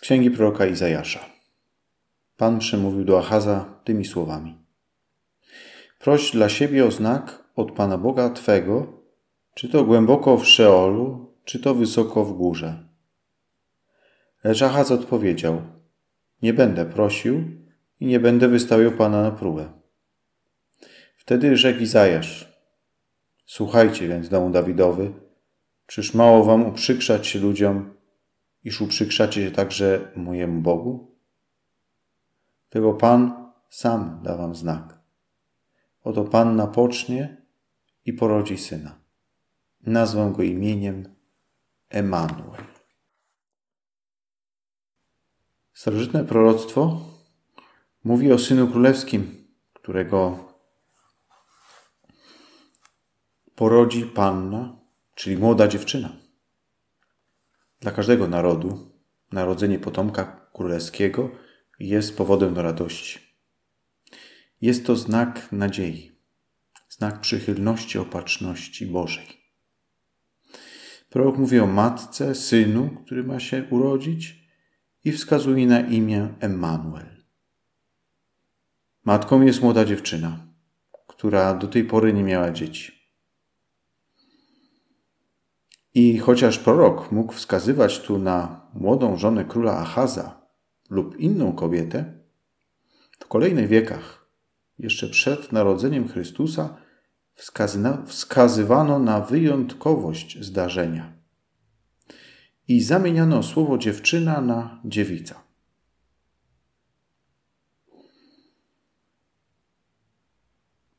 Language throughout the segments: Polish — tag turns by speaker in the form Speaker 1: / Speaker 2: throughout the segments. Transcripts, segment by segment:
Speaker 1: Z księgi proroka Izajasza. Pan przemówił do Achaza tymi słowami. Proś dla siebie o znak od Pana Boga Twego, czy to głęboko w Szeolu, czy to wysoko w górze. Lecz Achaz odpowiedział, nie będę prosił i nie będę wystawiał Pana na próbę. Wtedy rzekł Izajasz, słuchajcie więc domu Dawidowy, czyż mało wam uprzykrzać się ludziom, iż uprzykrzacie się także mojemu Bogu? Tego Pan sam da wam znak. Oto Pan napocznie i porodzi syna. Nazwę go imieniem Emanuel. Starożytne proroctwo mówi o synu królewskim, którego porodzi panna, czyli młoda dziewczyna. Dla każdego narodu narodzenie potomka królewskiego jest powodem do radości. Jest to znak nadziei, znak przychylności, opatrzności Bożej. Prorok mówi o matce, synu, który ma się urodzić i wskazuje na imię Emmanuel. Matką jest młoda dziewczyna, która do tej pory nie miała dzieci. I chociaż prorok mógł wskazywać tu na młodą żonę króla Achaza lub inną kobietę, w kolejnych wiekach, jeszcze przed narodzeniem Chrystusa, wskazywano na wyjątkowość zdarzenia i zamieniano słowo dziewczyna na dziewica.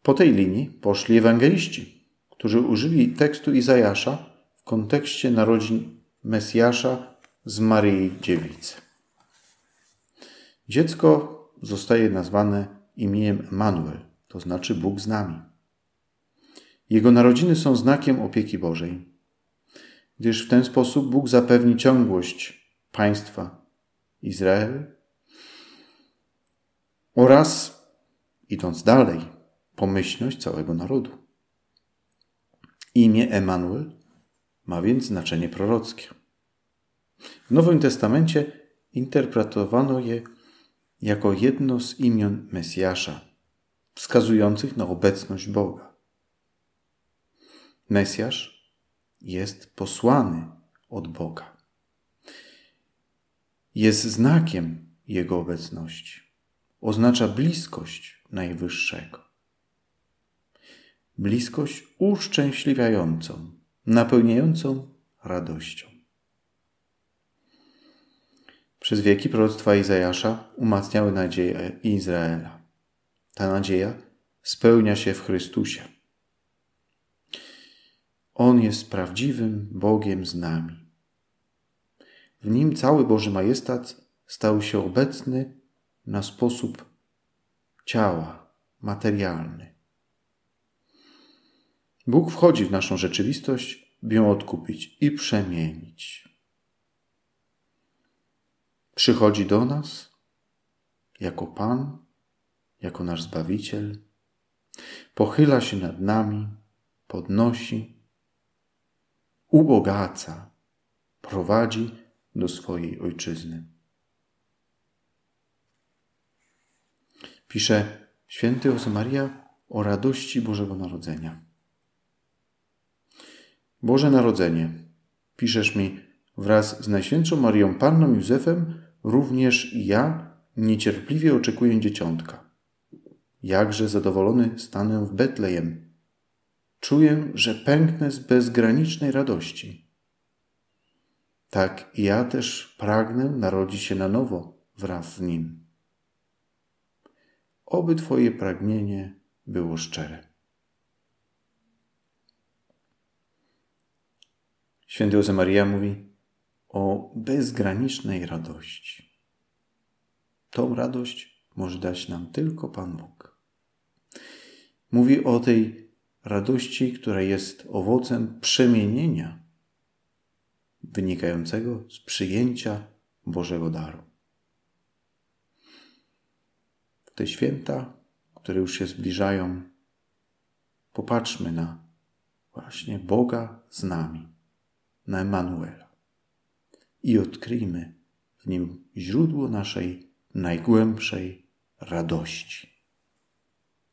Speaker 1: Po tej linii poszli ewangeliści, którzy użyli tekstu Izajasza w kontekście narodzin Mesjasza z Maryi Dziewicy. Dziecko zostaje nazwane imieniem Emanuel, to znaczy Bóg z nami. Jego narodziny są znakiem opieki Bożej, gdyż w ten sposób Bóg zapewni ciągłość państwa Izrael oraz, idąc dalej, pomyślność całego narodu. Imię Emanuel ma więc znaczenie prorockie. W Nowym Testamencie interpretowano je jako jedno z imion Mesjasza, wskazujących na obecność Boga. Mesjasz jest posłany od Boga. Jest znakiem Jego obecności. Oznacza bliskość Najwyższego. Bliskość uszczęśliwiającą, napełniającą radością. Przez wieki proroctwa Izajasza umacniały nadzieję Izraela. Ta nadzieja spełnia się w Chrystusie. On jest prawdziwym Bogiem z nami. W nim cały Boży majestat stał się obecny na sposób ciała, materialny. Bóg wchodzi w naszą rzeczywistość, by ją odkupić i przemienić. Przychodzi do nas jako Pan, jako nasz Zbawiciel, pochyla się nad nami, podnosi, ubogaca, prowadzi do swojej ojczyzny. Pisze święty Josemaria o radości Bożego Narodzenia. Boże Narodzenie, piszesz mi, wraz z Najświętszą Marią Panną Józefem, również ja niecierpliwie oczekuję dzieciątka. Jakże zadowolony stanę w Betlejem. Czuję, że pęknę z bezgranicznej radości. Tak i ja też pragnę narodzić się na nowo wraz z Nim. Oby Twoje pragnienie było szczere. Święty Josemaria mówi o bezgranicznej radości. Tą radość może dać nam tylko Pan Bóg. Mówi o tej radości, która jest owocem przemienienia wynikającego z przyjęcia Bożego daru. W te święta, które już się zbliżają, popatrzmy na właśnie Boga z nami na Emanuela i odkryjmy w nim źródło naszej najgłębszej radości.